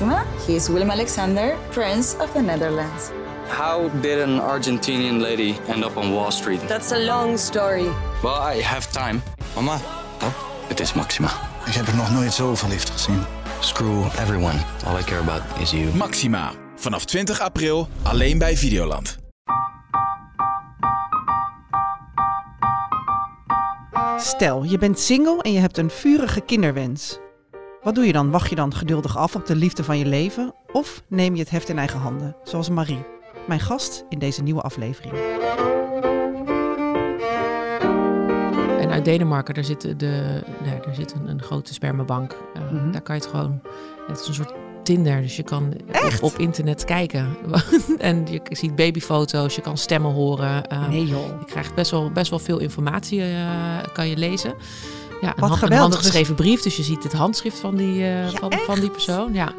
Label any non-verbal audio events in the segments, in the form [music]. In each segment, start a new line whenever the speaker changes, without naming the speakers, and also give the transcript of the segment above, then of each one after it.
Maxima. He is Willem Alexander, Prince of the Netherlands.
How did an Argentinian lady end up on Wall Street?
That's a long story.
Well, I have time.
Mama,
Oh, het is Maxima.
ik heb er nog nooit zo verliefd gezien.
Screw everyone. All I care about is you.
Maxima. Vanaf 20 april alleen bij Videoland.
Stel, je bent single en je hebt een vurige kinderwens. Wat doe je dan? Wacht je dan geduldig af op de liefde van je leven? Of neem je het heft in eigen handen, zoals Marie, mijn gast in deze nieuwe aflevering?
En uit Denemarken, daar zit, de, nou, daar zit een, een grote spermabank. Eh,
Mhm.
Daar kan je het gewoon... Het is een soort Tinder, dus je kan
Echt?
op, op internet kijken. [laughs] en je ziet babyfoto's, je kan stemmen horen. eh,
Nee joh.
Je krijgt best wel, best wel veel informatie, eh, kan je lezen. Ja, een, hand- een
geweldig.
handgeschreven brief, dus je ziet het handschrift van die, eh,
Ja,
van, van die persoon. Ja.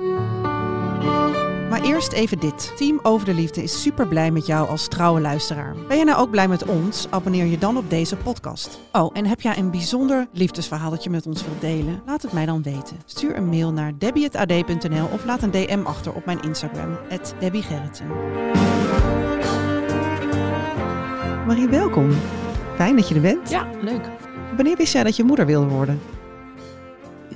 Maar eerst even dit. Team Over de Liefde is super blij met jou als trouwe luisteraar. Ben je nou ook blij met ons? Abonneer je dan op deze podcast. Oh, en heb jij een bijzonder liefdesverhaal dat je met ons wilt delen? Laat het mij dan weten. Stuur een mail naar debbie.ad.nl of laat een DM achter op mijn Instagram, @debbiegerritsen. Marie, welkom. Fijn dat je er bent.
ja, leuk.
Wanneer wist jij dat je moeder wilde worden?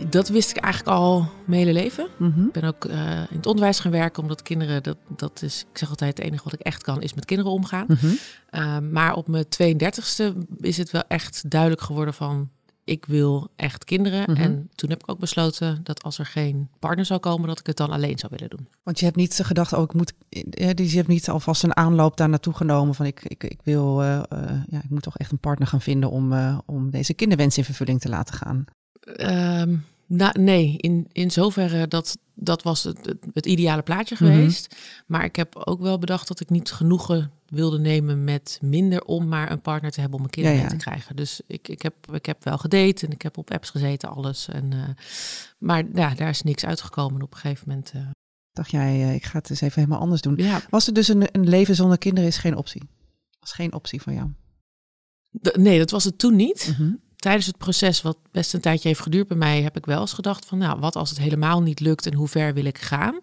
Dat wist ik eigenlijk al mijn hele leven.
Mhm.
Ik ben ook eh, in het onderwijs gaan werken, omdat kinderen, dat, dat is, ik zeg altijd, het enige wat ik echt kan, is met kinderen omgaan.
Mhm.
Uh, maar op mijn 32e is het wel echt duidelijk geworden van, ik wil echt kinderen.
Mhm.
En toen heb ik ook besloten dat als er geen partner zou komen, dat ik het dan alleen zou willen doen.
Want je hebt niet gedacht, oh, ik moet. Ja, dus je hebt niet alvast een aanloop daar naartoe genomen van ik, ik, ik wil, eh, eh, ja, ik moet toch echt een partner gaan vinden om, eh, om deze kinderwens in vervulling te laten gaan.
Ehm, nou, nee, in, in zoverre dat dat was het, het, het ideale plaatje
Mhm.
geweest. Maar ik heb ook wel bedacht dat ik niet genoegen wilde nemen met minder om maar een partner te hebben om een kind
Ja,
mee
ja.
te krijgen. Dus ik, ik, heb, ik heb wel gedate en ik heb op apps gezeten, alles. En, eh, maar ja, daar is niks uitgekomen op een gegeven moment. eh,
Dacht jij, eh, ik ga het eens even helemaal anders doen.
ja,
Was er dus een, een leven zonder kinderen is geen optie? Was geen optie van jou.
Nee, dat was het toen niet.
Mhm.
Tijdens het proces, wat best een tijdje heeft geduurd bij mij, heb ik wel eens gedacht van, nou, wat als het helemaal niet lukt en hoe ver wil ik gaan?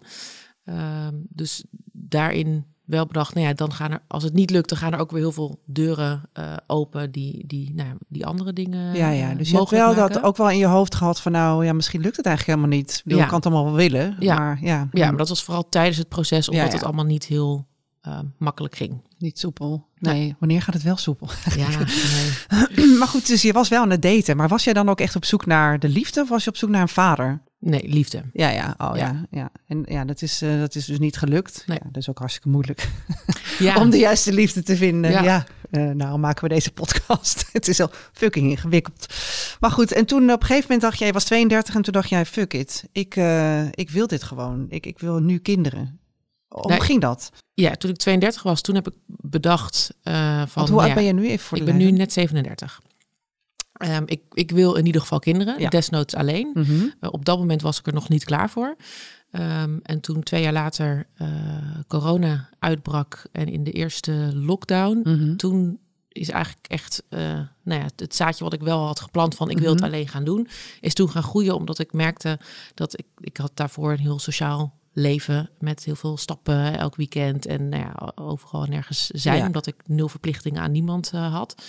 Ehm, dus daarin wel bedacht, nou ja, dan gaan er, als het niet lukt, dan gaan er ook weer heel veel deuren eh, open die, die, nou, ja, die andere dingen.
Ja, ja.
eh,
Dus je hebt wel dat ook wel in je hoofd gehad van nou, ja, misschien lukt het eigenlijk helemaal niet. Ik bedoel,
Ja.
Ik kan het allemaal wel willen,
Ja.
maar ja,
Ja, maar dat was vooral tijdens het proces, omdat
Ja,
het allemaal niet heel eh, makkelijk ging.
niet soepel. Nee, wanneer gaat het wel soepel?
Ja, [laughs] nee.
maar goed, dus je was wel aan het daten. Maar was jij dan ook echt op zoek naar de liefde of was je op zoek naar een vader?
Nee, liefde.
Ja, ja, oh ja,
Ja.
ja. En ja, dat is, eh, dat is dus niet gelukt.
Nee.
Ja, dat is ook hartstikke moeilijk [laughs]
Ja, [laughs]
om de juiste liefde te vinden. Ja,
Ja.
Eh, nou maken we deze podcast. [laughs] het is al fucking ingewikkeld. Maar goed, en toen op een gegeven moment dacht jij, was 32 en toen dacht jij, fuck it. Ik, eh, ik wil dit gewoon. Ik, ik wil nu kinderen. Hoe
Nee.
ging dat?
ja, toen ik 32 was, toen heb ik bedacht van...
Want hoe oud ben je nu even voor
ik ben nu net 37. Ehm, ik, ik wil in ieder geval kinderen,
Ja.
desnoods alleen.
Mhm.
Eh, op dat moment was ik er nog niet klaar voor. Ehm, en toen twee jaar later eh, corona uitbrak en in de eerste lockdown,
Mhm.
toen is eigenlijk echt eh, nou ja, het, het zaadje wat ik wel had geplant van ik wil het
Mhm.
alleen gaan doen, is toen gaan groeien omdat ik merkte dat ik, ik had daarvoor een heel sociaal leven met heel veel stappen elk weekend en nou ja, overal en nergens zijn,
Ja.
omdat ik nul verplichtingen aan niemand had.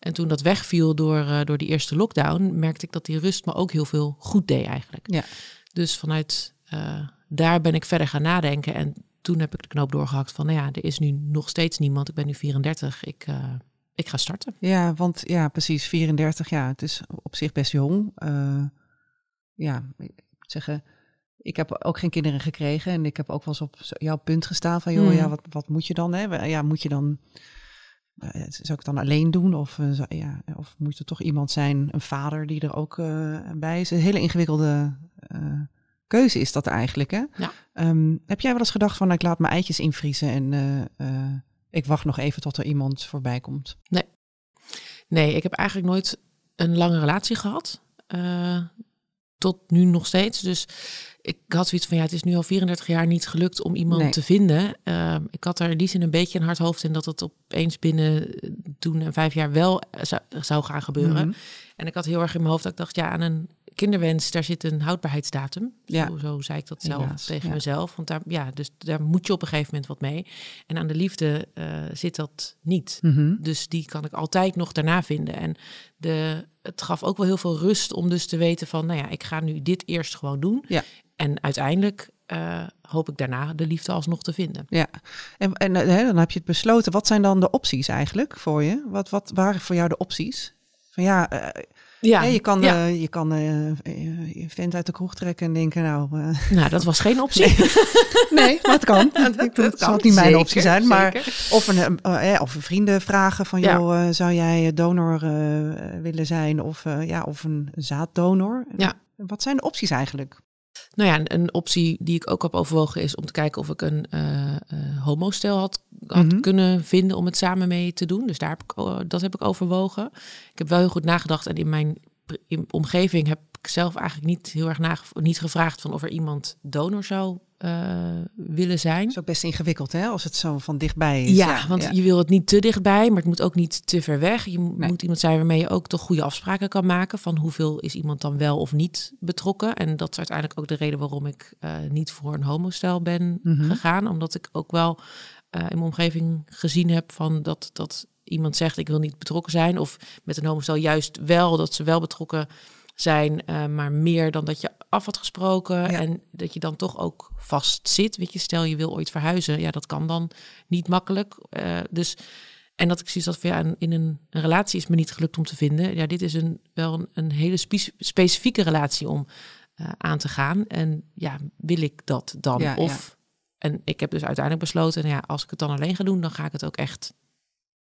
En toen dat wegviel door, eh, door die eerste lockdown, merkte ik dat die rust me ook heel veel goed deed eigenlijk.
Ja.
Dus vanuit eh, daar ben ik verder gaan nadenken. En toen heb ik de knoop doorgehakt van, nou ja, er is nu nog steeds niemand. Ik ben nu 34. Ik, eh, ik ga starten.
Ja, want ja, precies, 34 jaar. Het is op zich best jong. Ja, ik moet zeggen, ik heb ook geen kinderen gekregen. En ik heb ook wel eens op jouw punt gestaan van, joh,
Hmm.
ja, wat, wat moet je dan? Hè? Ja, moet je dan, zou ik het dan alleen doen? Of, eh, zou- ja, of moet er toch iemand zijn, een vader die er ook eh, bij is? Een hele ingewikkelde eh, keuze is dat eigenlijk, hè?
Ja.
Ehm, heb jij wel eens gedacht van, nou, ik laat mijn eitjes invriezen en eh, eh, ik wacht nog even tot er iemand voorbij komt?
Nee, ik heb eigenlijk nooit een lange relatie gehad. Eh, tot nu nog steeds. Dus ik had zoiets van, ja, het is nu al 34 jaar niet gelukt om iemand
Nee.
te vinden. Eh, ik had er in die zin een beetje een hard hoofd in dat het opeens binnen eh, toen en vijf jaar wel zou, zou gaan gebeuren.
Mhm.
En ik had heel erg in mijn hoofd dat ik dacht, ja, aan een kinderwens, daar zit een houdbaarheidsdatum.
Ja.
Zo, zo zei ik dat zelf
Helaas,
tegen
ja.
mezelf. Want daar, ja, dus daar moet je op een gegeven moment wat mee. En aan de liefde eh, zit dat niet.
Mhm.
Dus die kan ik altijd nog daarna vinden. En de, het gaf ook wel heel veel rust om dus te weten van, nou ja, ik ga nu dit eerst gewoon doen.
Ja.
En uiteindelijk eh, hoop ik daarna de liefde alsnog te vinden.
Ja, en, en eh, hè, dan heb je het besloten. Wat zijn dan de opties eigenlijk voor je? Wat, wat waren voor jou de opties? Van ja,
Ja,
je kan,
ja.
eh, je, kan eh, eh, je vent uit de kroeg trekken en denken, nou...
nou, dat was geen optie.
nee, [laughs] maar het kan. [laughs] Het zal niet mijn optie zijn, maar...
zeker.
Of, een, eh, eh, of een vrienden vragen van,
Ja.
joh, zou jij donor willen zijn? Of, ja, of een zaaddonor?
Ja.
Wat zijn de opties eigenlijk?
Nou ja, een, een optie die ik ook heb overwogen is om te kijken of ik een homostel had, had
Mhm.
kunnen vinden om het samen mee te doen. Dus daar heb ik, o- dat heb ik overwogen. Ik heb wel heel goed nagedacht en in mijn in omgeving heb ik zelf eigenlijk niet heel erg niet gevraagd van of er iemand donor zou eh, willen zijn.
Ook best ingewikkeld, hè? Als het zo van dichtbij is.
Ja, want je wil het niet te dichtbij, maar het moet ook niet te ver weg. Je
Nee.
moet iemand zijn waarmee je ook toch goede afspraken kan maken van hoeveel is iemand dan wel of niet betrokken. En dat is uiteindelijk ook de reden waarom ik eh, niet voor een homostel ben
Mhm.
gegaan, omdat ik ook wel eh, in mijn omgeving gezien heb van dat, dat iemand zegt ik wil niet betrokken zijn of met een homostel juist wel dat ze wel betrokken zijn, eh, maar meer dan dat je af had gesproken
Ja.
en dat je dan toch ook vast zit. Weet je, stel je wil ooit verhuizen, ja, dat kan dan niet makkelijk. Eh, dus en dat ik had van ja, in een, een relatie is me niet gelukt om te vinden. Ja, dit is een wel een, een hele spe- specifieke relatie om aan te gaan. En ja, wil ik dat dan?
Ja,
of en ik heb dus uiteindelijk besloten, nou ja, als ik het dan alleen ga doen, dan ga ik het ook echt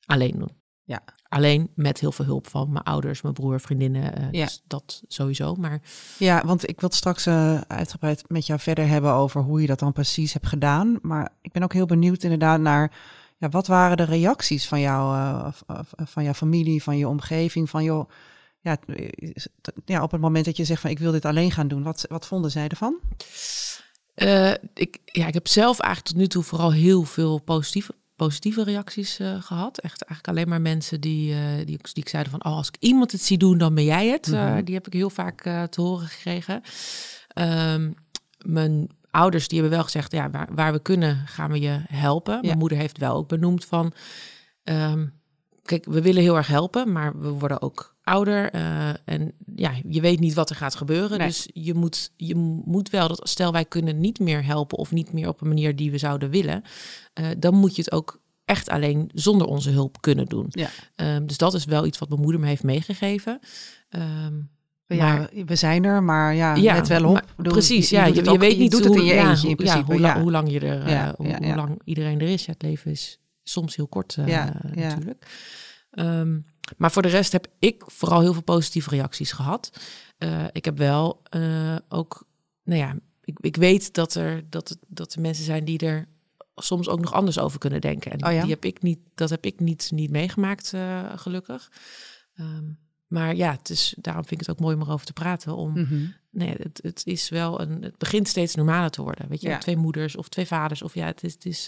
alleen doen.
Ja.
Alleen met heel veel hulp van mijn ouders, mijn broer, vriendinnen. eh,
Ja.
Dus dat sowieso. Maar
Ja, want ik wil het straks eh, uitgebreid met jou verder hebben over hoe je dat dan precies hebt gedaan. Maar ik ben ook heel benieuwd inderdaad naar, ja, wat waren de reacties van, jou, eh, van jouw familie, van je omgeving, van joh, ja, ja, op het moment dat je zegt van ik wil dit alleen gaan doen, wat, wat vonden zij ervan?
Eh, ik, ja, ik heb zelf eigenlijk tot nu toe vooral heel veel positieve, positieve reacties eh, gehad. Echt eigenlijk alleen maar mensen die, eh, die, die ik zeiden van... oh, als ik iemand het zie doen, dan ben jij het.
Mhm.
die heb ik heel vaak te horen gekregen. Ehm, mijn ouders die hebben wel gezegd... ja, waar, waar we kunnen gaan we je helpen. Mijn moeder heeft wel ook benoemd van... ehm, kijk, we willen heel erg helpen, maar we worden ook ouder. eh, en ja, je weet niet wat er gaat gebeuren.
Nee.
Dus je moet, je moet wel dat stel wij kunnen niet meer helpen of niet meer op een manier die we zouden willen, eh, dan moet je het ook echt alleen zonder onze hulp kunnen doen.
Ja.
Ehm, dus dat is wel iets wat mijn moeder me heeft meegegeven. Ehm,
Ja,
maar-
we zijn er, maar ja,
ja,
let wel op.
maar
bedoel,
precies.
je
ja, je,
het
je
ook-
weet niet
doet
hoe,
het in je
ja,
eentje in
hoe-
principe.
Ja, hoe, lang, hoe lang je er,
Ja,
eh, hoe, lang iedereen er is. Ja, het leven is soms heel kort natuurlijk. Ehm, maar voor de rest heb ik vooral heel veel positieve reacties gehad. Eh, ik heb wel eh, ook, nou ja, ik, ik weet dat er, dat, het- dat er mensen zijn die er soms ook nog anders over kunnen denken. En
Oh ja?
die heb ik niet, dat heb ik niet, niet meegemaakt, eh, gelukkig. Ehm, maar ja, het is, daarom vind ik het ook mooi om erover te praten. Om,
Mhm.
nee, het, het is wel een, het begint steeds normaler te worden. Weet je,
Ja.
twee moeders of twee vaders of ja, het is, het is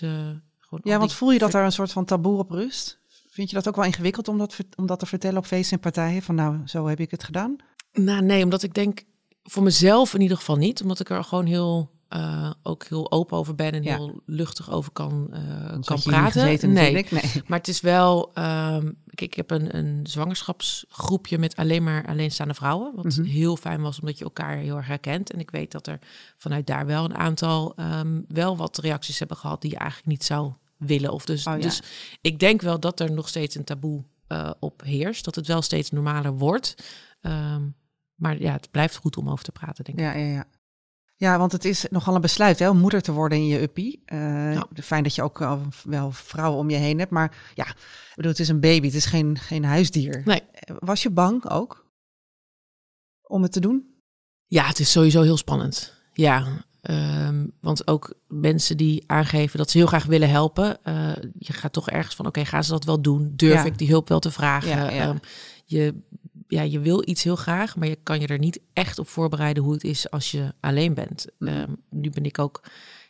gewoon.
Ja, want voel je dat er een soort van taboe op rust? Vind je dat ook wel ingewikkeld om dat, om dat te vertellen op feesten en partijen? Van nou, zo heb ik het gedaan.
Nou, nee, omdat ik denk voor mezelf in ieder geval niet, omdat ik er gewoon heel eh, ook heel open over ben en
Ja.
heel luchtig over kan, eh, kan praten.
gezeten
nee.
Nee. [laughs]
maar het is wel. ehm, kijk, ik heb een, een zwangerschapsgroepje met alleen maar alleenstaande vrouwen. Wat
Mhm.
heel fijn was, omdat je elkaar heel erg herkent. En ik weet dat er vanuit daar wel een aantal ehm, wel wat reacties hebben gehad die je eigenlijk niet zou willen. Of dus,
Oh, ja.
dus ik denk wel dat er nog steeds een taboe eh, op heerst. Dat het wel steeds normaler wordt. Ehm, maar ja, het blijft goed om over te praten, denk ik.
Ja, ja, ja. Ja, want het is nogal een besluit hè, om moeder te worden in je uppie. Eh,
Ja.
Fijn dat je ook al wel vrouwen om je heen hebt. Maar ja, ik bedoel, het is een baby, het is geen, geen huisdier.
Nee.
Was je bang ook om het te doen?
Ja, het is sowieso heel spannend. Ja, ehm, want ook mensen die aangeven dat ze heel graag willen helpen, eh, je gaat toch ergens van, oké, gaan ze dat wel doen? Durf
Ja.
ik die hulp wel te vragen?
Ja, ja.
Ehm, je, ja, je wil iets heel graag, maar je kan je er niet echt op voorbereiden hoe het is als je alleen bent.
Mhm.
Ehm, nu ben ik ook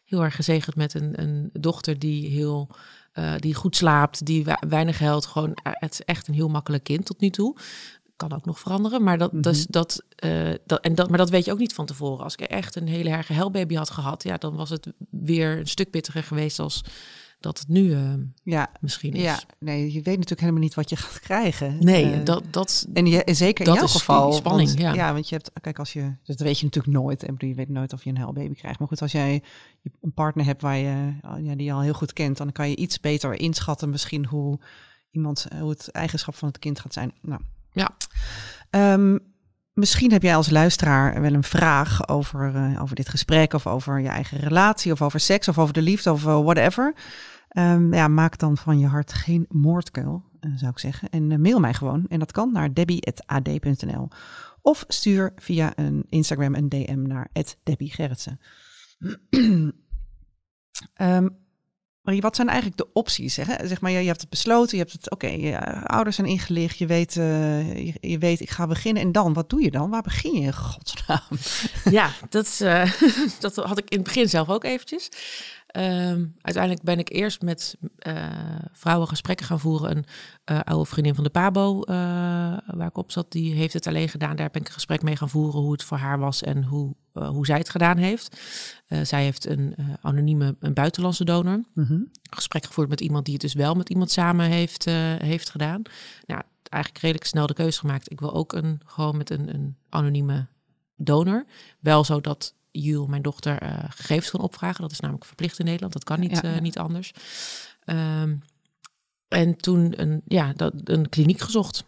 heel erg gezegend met een, een dochter die heel eh, die goed slaapt, die we- weinig huilt. Gewoon, eh, het is echt een heel makkelijk kind tot nu toe. Kan ook nog veranderen. Maar dat, dus dat, eh, dat, en dat, maar dat weet je ook niet van tevoren. Als ik echt een hele erge helbaby had gehad, ja, dan was het weer een stuk pittiger geweest als dat het nu uh,
ja.
misschien is.
Ja, nee, je weet natuurlijk helemaal niet wat je gaat krijgen.
Nee,
Uh,
dat, dat,
en je, zeker
dat
in jouw
is
geval.
spanning,
want,
ja.
ja, want je hebt, kijk, als je, dat weet je natuurlijk nooit. En je weet nooit of je een huilbaby krijgt. Maar goed, als jij een partner hebt waar je, ja, die je al heel goed kent, dan kan je iets beter inschatten misschien hoe iemand, hoe het eigenschap van het kind gaat zijn. Nou,
ja.
Um, Misschien heb jij als luisteraar wel een vraag over, uh, over dit gesprek, of over je eigen relatie, of over seks, of over de liefde, of uh, whatever. Um, ja, maak dan van je hart geen moordkuil, uh, zou ik zeggen. En mail mij gewoon. En dat kan naar debbie.ad.nl. Of stuur via een Instagram een DM naar Debbie Gerritsen. um, [clears throat] Wat zijn eigenlijk de opties? Zeg, zeg maar, je, je, hebt het besloten, je hebt het, oké, je ouders zijn ingelicht, je weet, uh, je, weet, ik ga beginnen. En dan, wat doe je dan? Waar begin je in godsnaam?
Ja, dat, uh, [laughs] dat had ik in het begin zelf ook eventjes. Um, uiteindelijk ben ik eerst met uh, vrouwen gesprekken gaan voeren. Een oude vriendin van de Pabo, waar ik op zat, die heeft het alleen gedaan. Daar ben ik een gesprek mee gaan voeren hoe het voor haar was en hoe, hoe zij het gedaan heeft. zij heeft een anonieme, een buitenlandse donor.
Mhm.
Gesprek gevoerd met iemand die het dus wel met iemand samen heeft, heeft gedaan. Nou, eigenlijk redelijk snel de keuze gemaakt. Ik wil ook een, gewoon met een, een anonieme donor. Wel zodat Jules, mijn dochter, uh, gegevens kan opvragen. Dat is namelijk verplicht in Nederland. Dat kan niet, ja, ja. Uh, niet anders. Um, en toen een, ja, dat, een kliniek gezocht.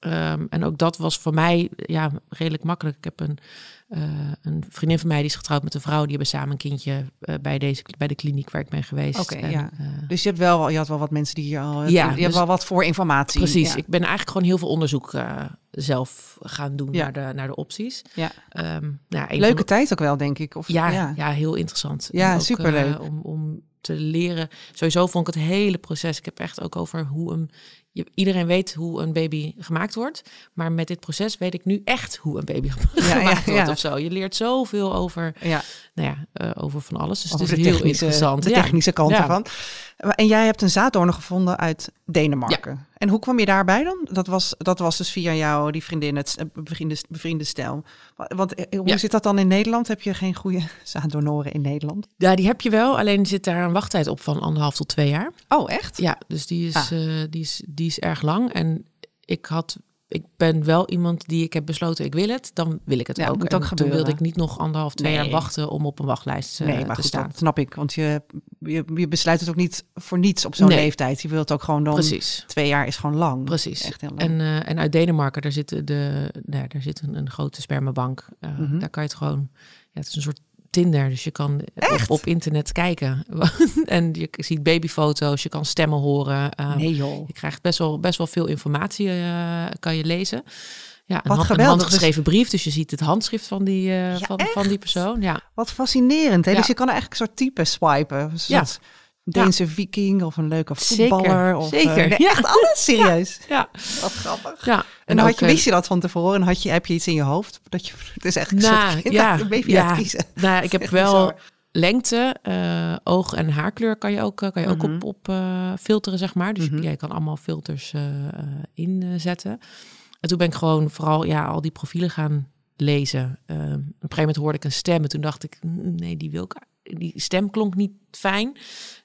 Um, en ook dat was voor mij ja, redelijk makkelijk. Ik heb een, uh, een vriendin van mij die is getrouwd met een vrouw. Die hebben samen een kindje uh, bij, deze, bij de kliniek waar ik ben geweest.
Oké,
okay,
ja. dus je, hebt wel, je had wel wat mensen die hier al...
Ja,
je
dus,
hebt wel wat voor informatie.
Precies.
Ja.
Ik ben eigenlijk gewoon heel veel onderzoek zelf gaan doen
Ja.
naar, de, naar de opties.
Ja.
Um, nou,
Leuke
de-
tijd ook wel, denk ik. Of,
ja, ja. ja, heel interessant.
Ja,
ook,
superleuk.
eh, om, om te leren. Sowieso vond ik het hele proces. Ik heb echt ook over hoe een. Je, iedereen weet hoe een baby gemaakt wordt. Maar met dit proces weet ik nu echt hoe een baby [laughs] gemaakt
ja,
wordt
ja.
of zo. Je leert zoveel over,
Ja,
nou ja, eh, over van alles. Dus
over
het
de
is heel
technische,
interessant.
de technische kant ervan. En jij hebt een zaaddonor gevonden uit Denemarken. En hoe kwam je daarbij dan? Dat was, dat was dus via jou, die vriendin, het eh, bevriende. Wa- Want eh, hoe zit dat dan in Nederland? Heb je geen goede [laughs] zaaddonoren in Nederland?
Ja, die heb je wel. Alleen zit daar een wachttijd op van anderhalf tot twee jaar.
Oh, echt?
Ja, dus die is,
Ah.
die is, die is erg lang. En ik had. Ik ben wel iemand die ik heb besloten, ik wil het, dan wil ik het
Ja,
ook. en toen wilde ik niet nog anderhalf, twee
Nee.
jaar wachten om op een wachtlijst eh,
nee, maar
te
goed,
staan.
dat snap ik. Want je, je, je besluit het ook niet voor niets op zo'n
Nee.
leeftijd. Je wilt ook gewoon dan...
Precies.
Twee jaar is gewoon lang.
Precies.
Echt heel lang.
En, eh, en uit Denemarken, daar zit, de, nou, daar zit een, een grote spermabank.
Mhm.
Daar kan je het gewoon. Ja, het is een soort Tinder, dus je kan op,
Echt?
op internet kijken. [laughs] en je ziet babyfoto's, je kan stemmen horen. eh,
nee joh.
Je krijgt best wel, best wel veel informatie, eh, kan je lezen. Ja, een,
Wat
een
geweldig.
handgeschreven brief, dus je ziet het handschrift van die, eh,
Ja,
van, van die persoon. Ja,
Wat fascinerend. Hè?
Ja.
Dus je kan eigenlijk een soort type swipen.
Ja.
Deense viking of een leuke
Zeker,
voetballer. Of, eh,
zeker.
nee,
Ja.
echt alles serieus. [laughs]
ja,
Wat grappig.
ja.
En dan had je,
eh,
wist je dat van tevoren en had je, heb je iets in je hoofd? Dat je, [laughs] het is eigenlijk een
Nou,
soort [laughs] kind
ja,
een baby
ja.
uitkiezen.
Nou, ik heb
Echt
wel
bizar.
lengte, eh, oog- en haarkleur kan je ook, kan je ook
Mhm.
op, op eh, filteren, zeg maar. Dus
Mhm.
je kan allemaal filters inzetten. En toen ben ik gewoon vooral ja, al die profielen gaan lezen. Op een gegeven moment hoorde ik een stem en toen dacht ik, "Mm, nee, die wil ik. Die stem klonk niet fijn.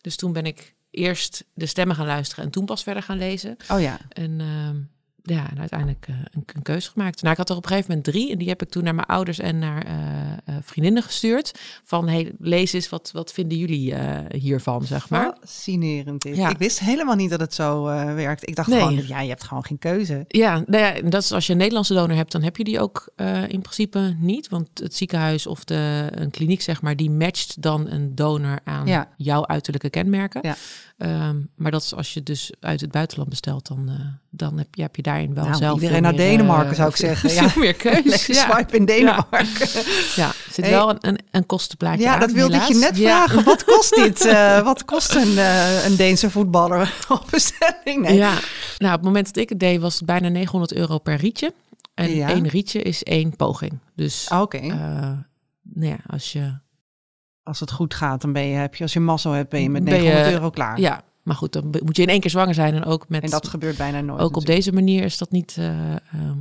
Dus toen ben ik eerst de stemmen gaan luisteren en toen pas verder gaan lezen.
Oh ja.
En ehm, ja, en uiteindelijk eh, een, een keuze gemaakt. Nou, ik had er op een gegeven moment drie. En die heb ik toen naar mijn ouders en naar eh, eh, vriendinnen gestuurd. Van, hey, lees eens, wat, wat vinden jullie hiervan, zeg maar.
Fascinerend.
Ja.
Ik wist helemaal niet dat het zo werkt. Ik dacht
Nee.
gewoon, ja, je hebt gewoon geen keuze.
Ja, nou ja, dat is als je een Nederlandse donor hebt, dan heb je die ook in principe niet. Want het ziekenhuis of de, een kliniek, zeg maar, die matcht dan een donor aan
Ja.
jouw uiterlijke kenmerken.
Ja.
Ehm, maar dat is als je dus uit het buitenland bestelt, dan, dan heb, je, heb je daarin wel
Nou,
zelf
iedereen naar
meer,
Denemarken,
eh,
zou ik zeggen. [laughs] Ja.
meer ja.
swipe in Denemarken. [laughs]
Ja, zit
Hey.
wel een, een, een kostenplaatje
Ja,
aan,
dat wilde ik je net
Ja.
vragen. Wat [laughs] kost dit? Eh, wat kost een, eh, een Deense voetballer op bestelling? Nee.
Ja, nou, op het moment dat ik het deed, was het bijna 900 euro per rietje. En één rietje is één poging. Dus
Ah, Oké.
eh, nou ja, als je...
Als het goed gaat, dan ben je, heb je als je mazzel hebt, ben je met
Ben je-
900 euro klaar.
Ja, maar goed, dan moet je in één keer zwanger zijn. En ook met...
En dat gebeurt bijna nooit.
ook op deze manier is dat niet, eh, ehm,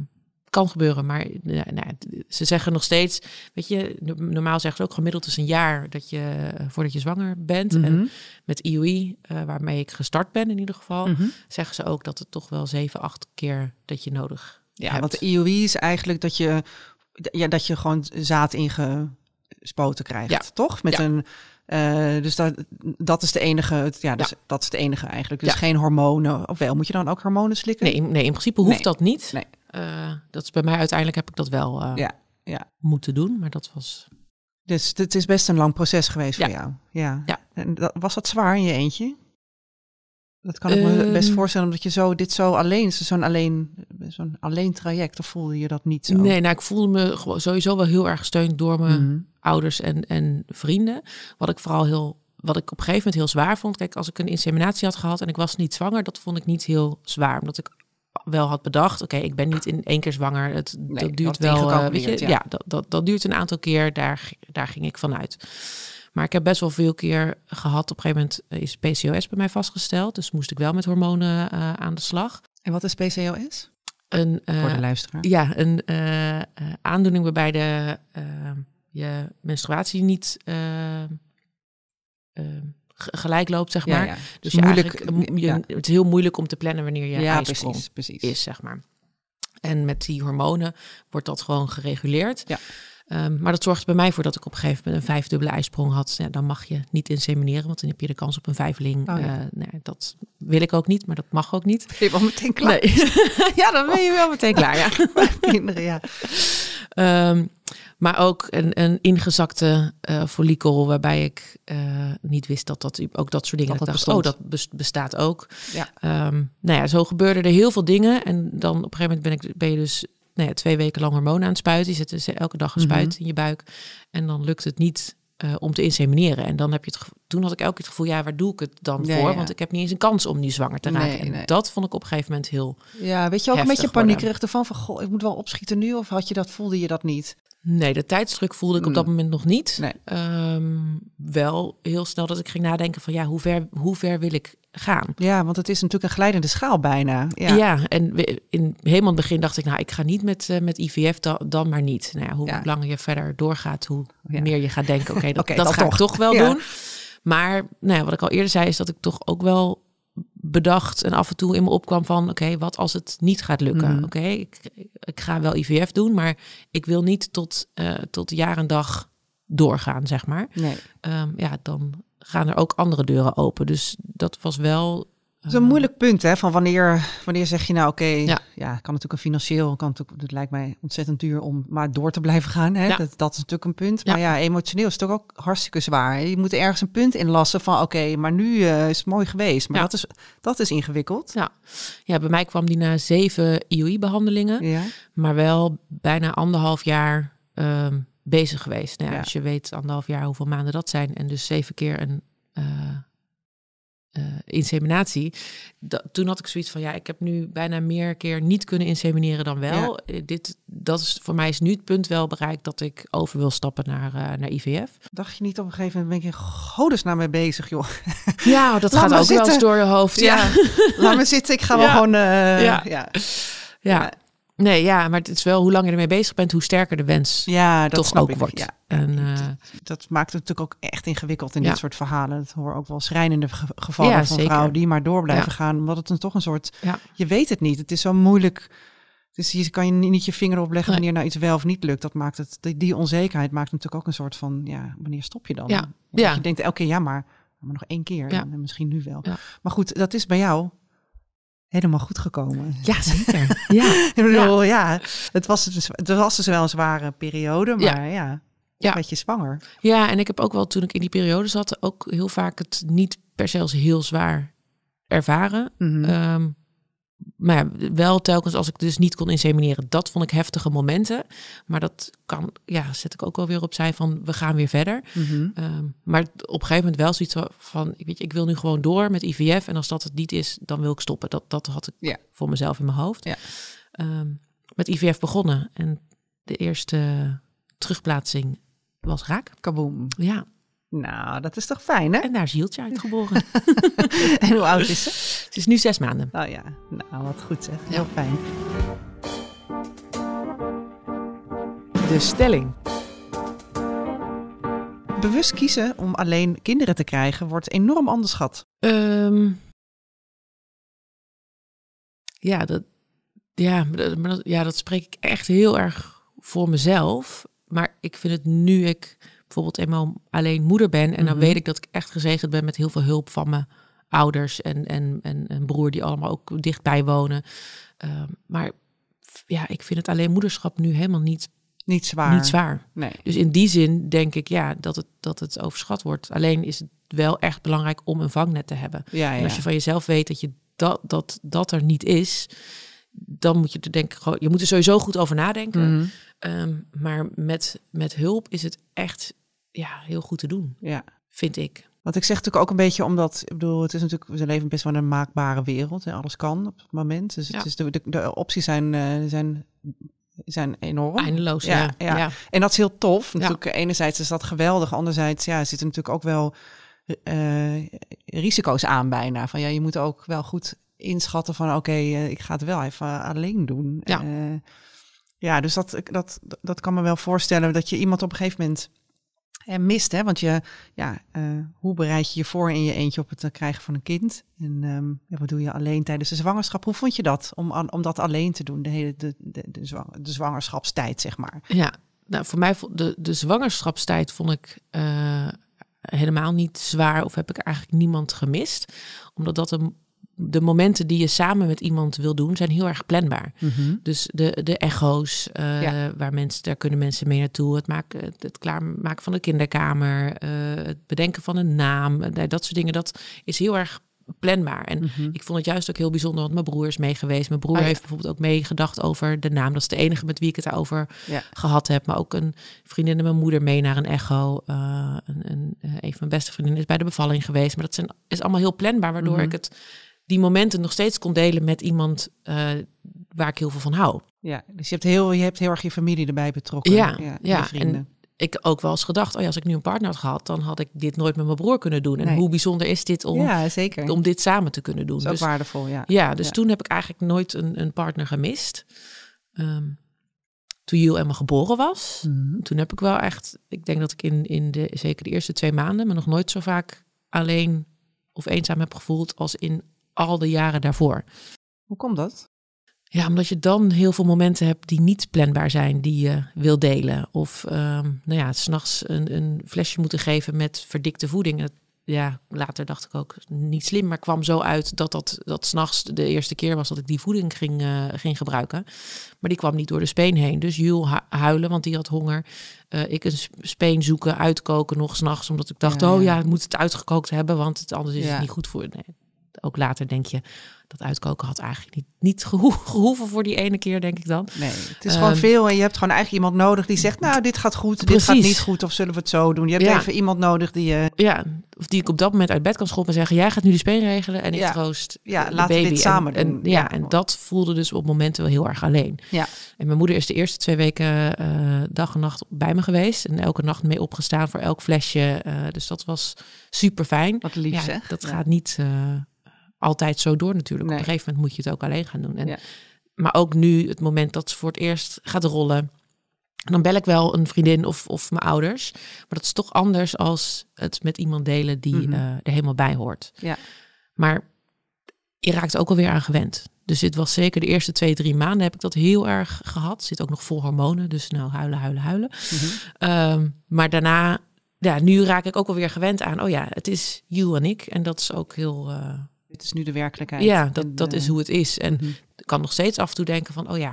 kan gebeuren, maar ja, nou, ze zeggen nog steeds, weet je, normaal zeggen ze ook gemiddeld is een jaar dat je voordat je zwanger bent.
Mhm.
En met IUI, eh, waarmee ik gestart ben in ieder geval,
Mhm.
zeggen ze ook dat het toch wel zeven, acht keer dat je nodig
Ja,
hebt.
want de IOI is eigenlijk dat je, ja, dat je gewoon zaad ingespoten krijgt,
Ja.
toch? Met
Ja.
een, eh, dus dat, dat is de enige, het- ja, dus
Ja.
dat is de enige eigenlijk. Dus
Ja.
geen hormonen. Of wel, moet je dan ook hormonen slikken?
Nee, in- nee, in principe hoeft
Nee.
dat niet.
Nee.
Eh, dat is bij mij uiteindelijk heb ik dat wel eh,
Ja, ja.
moeten doen, maar dat was.
Dus het is best een lang proces geweest voor jou. Ja.
Ja.
En dat, was dat zwaar in je eentje? Dat kan ik me best
Ehm.
voorstellen, omdat je zo dit zo alleen, zo'n alleen, zo'n alleen traject, of voelde je dat niet zo?
Nee, nou, ik voelde me gewoon sowieso wel heel erg gesteund door mijn
Mhm.
ouders en, en vrienden. Wat ik vooral heel, wat ik op een gegeven moment heel zwaar vond. Kijk, als ik een inseminatie had gehad en ik was niet zwanger, dat vond ik niet heel zwaar. Omdat ik wel had bedacht, oké, ik ben niet in één keer zwanger. Het,
Nee,
dat duurt wel, eh, weet je,
ja.
ja, dat, dat, dat duurt een aantal keer. Daar, daar ging ik vanuit. Maar ik heb best wel veel keer gehad. Op een gegeven moment is PCOS bij mij vastgesteld. Dus moest ik wel met hormonen eh, aan de slag.
En wat is PCOS?
Een, eh,
Voor de luisteraar.
ja, een eh, eh, aandoening waarbij de, eh, je menstruatie niet eh, eh, ge- gelijk loopt, zeg maar.
ja.
Dus je
moeilijk,
eigenlijk, m- je,
ja.
het is heel moeilijk om te plannen wanneer je
ja, precies, precies.
is, zeg maar. En met die hormonen wordt dat gewoon gereguleerd.
Ja.
Ehm, maar dat zorgt bij mij voor dat ik op een gegeven moment een vijfdubbele ijsprong had. Ja, dan mag je niet insemineren, want dan heb je de kans op een vijfling.
Oh, ja.
Eh, dat wil ik ook niet, maar dat mag ook niet.
Ben je wel meteen klaar?
Nee. [laughs] ja, dan ben je wel meteen klaar, ja. [laughs]
Kinderen, ja.
Ehm, maar ook een, een ingezakte eh follikel waarbij ik eh, niet wist dat dat ook dat soort dingen.
Dat dat
dacht, oh, dat bes- bestaat ook.
Ja.
Ehm, nou ja, zo gebeurden er heel veel dingen. En dan op een gegeven moment ben, ik, ben je dus nou ja, twee weken lang hormonen aan het spuiten. Je zet dus elke dag een
Mhm.
spuit in je buik. En dan lukt het niet eh, om te insemineren. En dan heb je het toen had ik elke keer het gevoel, ja, waar doe ik het dan voor?
ja.
Want ik heb niet eens een kans om nu zwanger te raken.
Nee,
en
nee.
dat vond ik op een gegeven moment heel
Ja, weet je ook een beetje paniekerig ervan van, goh, ik moet wel opschieten nu, of had je dat, voelde je dat niet?
Nee, de tijdsdruk voelde ik op dat
Mm.
moment nog niet. Ehm, wel heel snel dat ik ging nadenken van ja, hoe ver, hoe ver wil ik gaan?
Ja, want het is natuurlijk een glijdende schaal bijna.
Ja,
Ja,
en in helemaal in het begin dacht ik, nou, ik ga niet met, eh, met IVF, dan, dan maar niet. Nou ja, hoe
Ja.
langer je verder doorgaat, hoe meer je gaat denken, oké, [laughs] dat, ga ik
toch.
wel [laughs]
Ja.
doen. Maar nou ja, wat ik al eerder zei, is dat ik toch ook wel bedacht en af en toe in me opkwam van, oké, wat als het niet gaat lukken?
Mhm.
Oké, ik, ik ga wel IVF doen, maar ik wil niet tot, eh, tot jaar en dag doorgaan, zeg maar.
nee.
Ehm, ja, dan gaan er ook andere deuren open. Dus dat was wel.
Dat is een
eh,
moeilijk punt, hè? Van wanneer, wanneer zeg je nou, oké, ja.
Ja.
kan natuurlijk een financieel, kan natuurlijk, het lijkt mij ontzettend duur om maar door te blijven gaan. Hè?
Ja.
Dat, dat is natuurlijk een punt.
Ja.
Maar ja, emotioneel is het toch ook hartstikke zwaar. Je moet ergens een punt inlassen van, oké, maar nu eh, is het mooi geweest. Maar dat, is, dat is ingewikkeld.
Ja. ja, bij mij kwam die na zeven IOI-behandelingen, maar wel bijna anderhalf jaar ehm, bezig geweest. Nou. Als je weet anderhalf jaar hoeveel maanden dat zijn en dus zeven keer een eh, eh, inseminatie. Da- toen had ik zoiets van, ja, ik heb nu bijna meer keer niet kunnen insemineren dan wel. Eh, dit, dat is voor mij is nu het punt wel bereikt dat ik over wil stappen naar, eh, naar IVF.
Dacht je niet op een gegeven moment, ben ik in godesnaam mee bezig, joh. [laughs]
Ja, dat gaat ook wel eens door je hoofd. Ja,
Laat me zitten, ik ga wel
Ja.
gewoon...
Ja.
ja.
Nee, ja, maar het is wel hoe langer je ermee bezig bent, hoe sterker de wens
ja, dat
toch
snap
ook
ik.
wordt.
Ja.
En uh,
dat maakt het natuurlijk ook echt ingewikkeld in
Ja.
dit soort verhalen. Het horen ook wel schrijnende ge- gevallen
Ja,
van
zeker.
vrouwen die maar door blijven gaan. Omdat het dan toch een soort, je weet het niet. Het is zo moeilijk. Dus je kan je niet je vinger opleggen
Nee.
wanneer nou iets wel of niet lukt. Dat maakt het, die, onzekerheid maakt natuurlijk ook een soort van, ja, wanneer stop je dan?
Ja.
Je denkt elke keer, ja, maar, maar nog één keer.
Ja.
En misschien nu wel. Maar goed, dat is bij jou helemaal goed gekomen.
ja, zeker. [laughs] ja.
Ik bedoel, ja, het, was dus, het was dus wel een zware periode, maar ja,
Ja.
een beetje zwanger.
ja, en ik heb ook wel toen ik in die periode zat, ook heel vaak het niet per se als heel zwaar ervaren.
Mhm.
Ehm, maar wel telkens als ik dus niet kon insemineren, dat vond ik heftige momenten. Maar dat kan, ja, zet ik ook wel weer opzij van we gaan weer verder.
Mhm.
Ehm, maar op een gegeven moment wel zoiets van, weet je, ik wil nu gewoon door met IVF. En als dat het niet is, dan wil ik stoppen. Dat, dat had ik
Ja.
voor mezelf in mijn hoofd.
Ja.
Ehm, met IVF begonnen. En de eerste terugplaatsing was raak.
Kaboom.
Ja,
Nou, dat is toch fijn, hè?
en daar is Hieltje uitgeboren. [laughs]
En hoe oud is ze?
Het is nu zes maanden.
Oh ja, nou wat goed zeg.
Ja.
Heel fijn.
De stelling.
Bewust kiezen om alleen kinderen te krijgen wordt enorm onderschat.
Ehm, ja, dat, ja, dat, ja, dat spreek ik echt heel erg voor mezelf. Maar ik vind het nu ik bijvoorbeeld eenmaal alleen moeder ben... en dan
Mhm.
weet ik dat ik echt gezegend ben met heel veel hulp van mijn ouders... en, en, en een broer die allemaal ook dichtbij wonen. Ehm, maar ja, ik vind het alleen moederschap nu helemaal niet,
Niet zwaar.
niet zwaar.
Nee.
Dus in die zin denk ik ja, dat, het, dat het overschat wordt. Alleen is het wel echt belangrijk om een vangnet te hebben.
Ja,
En als je van jezelf weet dat je dat, dat, dat er niet is, dan moet je er denk ik gewoon, je moet er sowieso goed over nadenken.
Mhm.
Ehm, maar met, met hulp is het echt ja, heel goed te doen,
ja.
vind ik.
Want ik zeg natuurlijk ook een beetje omdat, ik bedoel, het is natuurlijk, we leven best wel in een maakbare wereld. Hè? Alles kan op het moment. Dus
Ja.
het is de, de, de opties zijn, eh, zijn, zijn enorm.
Eindeloos,
Ja,
ja.
ja.
ja.
En dat is heel tof. Natuurlijk, enerzijds is dat geweldig. Anderzijds ja, zitten natuurlijk ook wel eh, risico's aan bijna. Van ja, je moet ook wel goed inschatten van oké, eh, ik ga het wel even alleen doen.
Ja.
Ja, dus dat, dat, dat kan me wel voorstellen dat je iemand op een gegeven moment eh, mist. Hè? Want je, ja, eh, hoe bereid je je voor in je eentje op het eh, krijgen van een kind? En ehm, wat doe je alleen tijdens de zwangerschap? Hoe vond je dat om, om dat alleen te doen, de hele de, de, zwang- de zwangerschapstijd, zeg maar?
Ja, nou voor mij vo- de, de zwangerschapstijd vond ik eh, helemaal niet zwaar of heb ik eigenlijk niemand gemist. Omdat dat een, de momenten die je samen met iemand wil doen, zijn heel erg planbaar. Dus de, de echo's, eh,
Ja.
waar mensen, daar kunnen mensen mee naartoe. Het, maken, het, het klaarmaken van de kinderkamer, eh, het bedenken van een naam, eh, dat soort dingen. Dat is heel erg planbaar. En ik vond het juist ook heel bijzonder, want mijn broer is mee geweest. Mijn broer
Oh ja.
heeft bijvoorbeeld ook meegedacht over de naam. Dat is de enige met wie ik het daarover
Ja.
gehad heb. Maar ook een vriendin en mijn moeder mee naar een echo. Een, een, een van mijn beste vriendinnen is bij de bevalling geweest. Maar dat zijn, is allemaal heel planbaar, waardoor
Mhm.
ik het die momenten nog steeds kon delen met iemand eh, waar ik heel veel van hou.
Ja, dus je hebt heel, je hebt heel erg je familie erbij betrokken.
Ja,
je
ja,
vrienden.
en ik ook wel eens gedacht, oh ja, als ik nu een partner had gehad, dan had ik dit nooit met mijn broer kunnen doen. En
Nee.
hoe bijzonder is dit om,
ja, zeker.
om dit samen te kunnen doen?
dat is ook
Dus,
waardevol, ja.
ja, dus
Ja.
toen heb ik eigenlijk nooit een, een partner gemist. Ehm, toen Jill Emma geboren was,
Mhm.
toen heb ik wel echt, ik denk dat ik in, in de, zeker de eerste twee maanden, me nog nooit zo vaak alleen of eenzaam heb gevoeld als in al de jaren daarvoor.
Hoe komt dat?
Ja, omdat je dan heel veel momenten hebt die niet planbaar zijn, die je wil delen. Of ehm nou ja, s'nachts een, een flesje moeten geven met verdikte voeding. Ja, later dacht ik ook niet slim, maar kwam zo uit dat dat, dat s'nachts de eerste keer was dat ik die voeding ging, eh, ging gebruiken. Maar die kwam niet door de speen heen. Dus Jules hu- huilen, want die had honger. Eh, ik een sp- speen zoeken, uitkoken nog s'nachts, omdat ik dacht,
Ja,
oh
ja.
ja, ik moet het uitgekookt hebben, want het, anders is
Ja.
het niet goed voor. Nee, ook later denk je, dat uitkoken had eigenlijk niet, niet geho- [laughs] gehoeven voor die ene keer, denk ik dan.
Nee, het is gewoon
Ehm,
veel en je hebt gewoon eigenlijk iemand nodig die zegt, nou, dit gaat goed, dit gaat niet goed of zullen we het zo doen. Je hebt
Ja.
even iemand nodig die je,
Ja, of die ik op dat moment uit bed kan schoppen en zeggen: Jij gaat nu de speen regelen en ik
Ja.
troost
Ja,
de
laten we dit samen
en,
doen.
En, ja,
Ja.
en dat voelde dus op momenten wel heel erg alleen.
ja,
En mijn moeder is de eerste twee weken eh, dag en nacht bij me geweest. En elke nacht mee opgestaan voor elk flesje. eh, dus dat was super fijn.
wat lief
Ja,
zeg.
dat gaat niet altijd zo door natuurlijk.
Nee.
Op een gegeven moment moet je het ook alleen gaan doen. En,
Ja.
Maar ook nu, het moment dat ze voor het eerst gaat rollen. Dan bel ik wel een vriendin of, of mijn ouders. Maar dat is toch anders als het met iemand delen die eh, er helemaal bij hoort.
Ja.
Maar je raakt ook alweer aan gewend. Dus dit was zeker de eerste twee, drie maanden heb ik dat heel erg gehad. Zit ook nog vol hormonen, dus nou huilen, huilen, huilen.
Mhm.
Ehm, maar daarna, ja, nu raak ik ook alweer gewend aan. Oh ja, het is you en ik. En dat is ook heel... eh,
Dit is nu de werkelijkheid.
ja, dat,
En,
dat
eh,
is hoe het is. En
mhm.
ik kan nog steeds af en toe denken van, oh ja,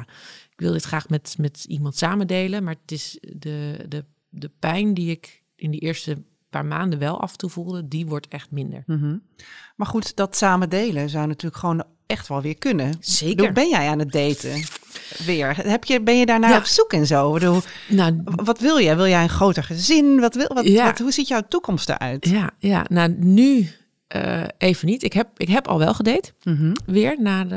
ik wil dit graag met, met iemand samen delen. Maar het is de, de, de pijn die ik in die eerste paar maanden wel af en toe voelde, die wordt echt minder.
Mhm. Maar goed, dat samen delen zou natuurlijk gewoon echt wel weer kunnen.
Zeker.
Bedoel, ben jij aan het daten? Weer. Heb je, ben je daarnaar
Ja.
op zoek en zo? Bedoel,
Nou,
wat wil jij? Wil jij een groter gezin? Wat wil, wat,
Ja.
wat, hoe ziet jouw toekomst eruit?
ja, ja, nou nu eh, even niet. Ik heb, ik heb al wel gedate,
Mhm.
weer na de,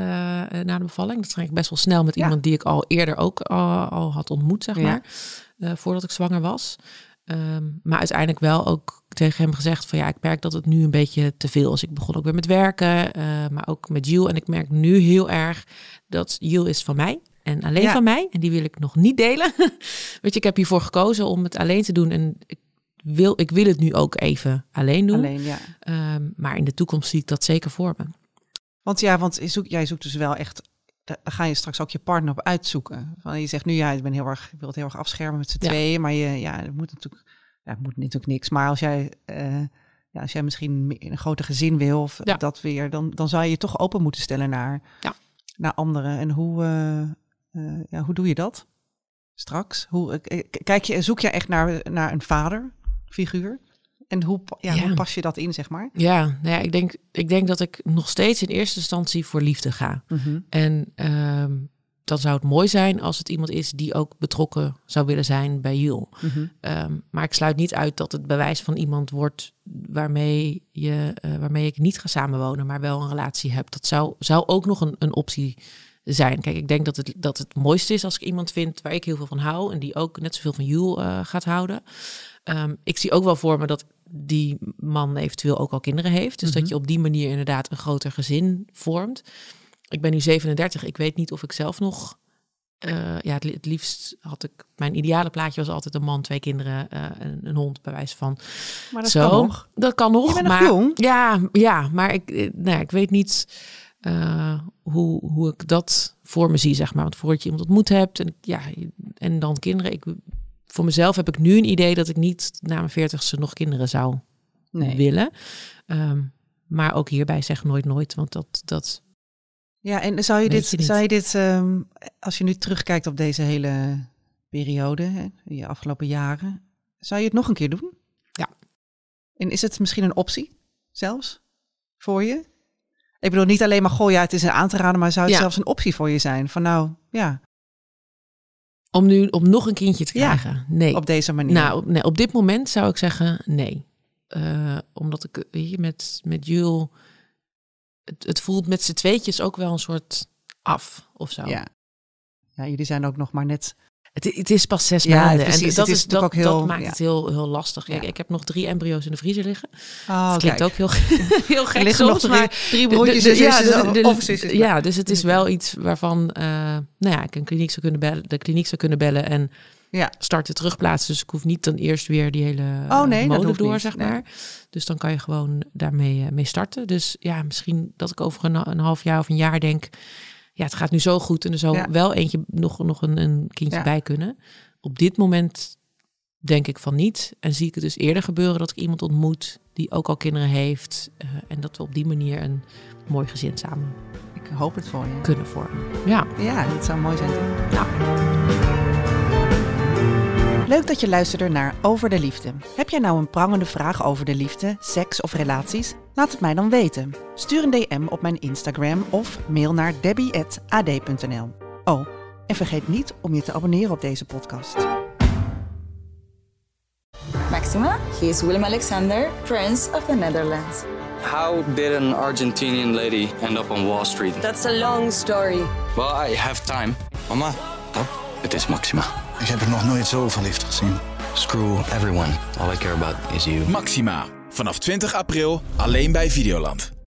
eh, na de bevalling. Dat ging ik best wel snel met
Ja.
iemand die ik al eerder ook al, al had ontmoet, zeg
Ja.
maar. eh, voordat ik zwanger was. Ehm, maar uiteindelijk wel ook tegen hem gezegd van ja, ik merk dat het nu een beetje te veel is. Ik begon ook weer met werken, eh, maar ook met Jill. En ik merk nu heel erg dat Jill is van mij. en alleen
Ja.
van mij. En die wil ik nog niet delen. [laughs] Weet je, ik heb hiervoor gekozen om het alleen te doen. En ik wil, ik wil het nu ook even alleen doen.
Alleen, ja.
Ehm, maar in de toekomst zie ik dat zeker voor me.
Want ja, want je zoekt, jij zoekt dus wel echt. Daar ga je straks ook je partner op uitzoeken. Van, je zegt nu ja, ik ben heel erg, ik wil het heel erg afschermen met z'n
Ja.
tweeën, maar je, ja, het moet natuurlijk, ja, het moet natuurlijk niks. Maar als jij, eh, ja, als jij misschien een groter gezin wil of
Ja.
dat weer, dan, dan zou je je toch open moeten stellen naar,
Ja.
naar anderen. En hoe, eh, eh, ja, hoe doe je dat straks? Hoe, kijk je, zoek je echt naar, naar een vaderfiguur? En hoe, ja,
Ja.
hoe pas je dat in, zeg maar?
Ja, nou ja ik, denk, ik denk dat ik nog steeds in eerste instantie voor liefde ga. En ehm, dan zou het mooi zijn als het iemand is die ook betrokken zou willen zijn bij Jul.
Mhm.
Ehm, maar ik sluit niet uit dat het bewijs van iemand wordt waarmee, je, eh, waarmee ik niet ga samenwonen, maar wel een relatie heb. Dat zou, zou ook nog een, een optie zijn. Kijk, ik denk dat het, dat het mooiste is als ik iemand vind waar ik heel veel van hou en die ook net zoveel van Jul eh, gaat houden. Ehm, ik zie ook wel voor me dat die man eventueel ook al kinderen heeft. Dus dat je op die manier inderdaad een groter gezin vormt. Ik ben nu 37. Ik weet niet of ik zelf nog. eh, ja, het, li- het liefst had ik. Mijn ideale plaatje was altijd een man, twee kinderen, eh, een, een hond, bij wijze van.
Maar dat
Zo,
kan nog.
Dat kan nog.
Je bent nog jong.
Ja, ja, maar ik, nou, ja, ik weet niet eh, hoe, hoe ik dat voor me zie, zeg maar. Want voordat je iemand ontmoet hebt en, ja, en dan kinderen. Ik, voor mezelf heb ik nu een idee dat ik niet na mijn veertigste nog kinderen zou
Nee.
willen. Ehm, maar ook hierbij zeg nooit nooit, want dat, dat
Ja, en zou je dit,
je
zou je dit ehm, als je nu terugkijkt op deze hele periode, hè, je afgelopen jaren, zou je het nog een keer doen?
Ja.
En is het misschien een optie zelfs voor je? Ik bedoel niet alleen maar, goh, ja, het is een aan te raden, maar zou het
Ja.
zelfs een optie voor je zijn? Van nou, ja,
om nu om nog een kindje te
Ja,
krijgen. nee.
op deze manier.
Nou, op, nee, op dit moment zou ik zeggen nee. Eh, omdat ik, je, met, met Jul, het, het voelt met z'n tweetjes ook wel een soort af of zo.
ja. ja, jullie zijn ook nog maar net.
Het, het is pas zes
Ja,
maanden.
precies.
En dat,
is
is, dat,
natuurlijk ook heel-
dat maakt
ja.
het heel, heel lastig. Kijk,
Ja.
Ik heb nog drie embryo's in de vriezer liggen.
Oh,
dat klinkt
kijk.
ook heel, [laughs] heel
Er
gek
liggen nog
soms,
drie,
maar
drie broertjes en
ja,
zusjes
dus het is wel iets waarvan eh, nou ja, ik een kliniek zou kunnen bellen, de kliniek zou kunnen bellen en
Ja.
starten terugplaatsen. Dus ik hoef niet dan eerst weer die hele
Oh,
eh,
nee,
molen door,
niet.
zeg
Nee.
maar. Dus dan kan je gewoon daarmee eh, mee starten. Dus ja, misschien dat ik over een, een half jaar of een jaar denk, ja, het gaat nu zo goed en er zou
Ja.
wel eentje nog, nog een, een kindje
Ja.
bij kunnen. Op dit moment denk ik van niet. En zie ik het dus eerder gebeuren dat ik iemand ontmoet die ook al kinderen heeft. eh, en dat we op die manier een mooi gezin samen
Ik hoop het voor je.
kunnen vormen. Ja,
Ja, dat zou mooi zijn. toch?
ja.
Leuk dat je luisterde naar Over de Liefde. Heb jij nou een prangende vraag over de liefde, seks of relaties? Laat het mij dan weten. Stuur een DM op mijn Instagram of mail naar debbie.ad.nl. Oh, en vergeet niet om je te abonneren op deze podcast.
Maxima, he is Willem Alexander, Prince of the Netherlands.
How did an Argentinian lady end up on Wall Street?
That's a long story.
Well, I have time. Mama, het is Maxima.
Ik heb er nog nooit zo verliefd gezien.
Screw everyone. All I care about is you.
Maxima. Vanaf 20 april alleen bij Videoland.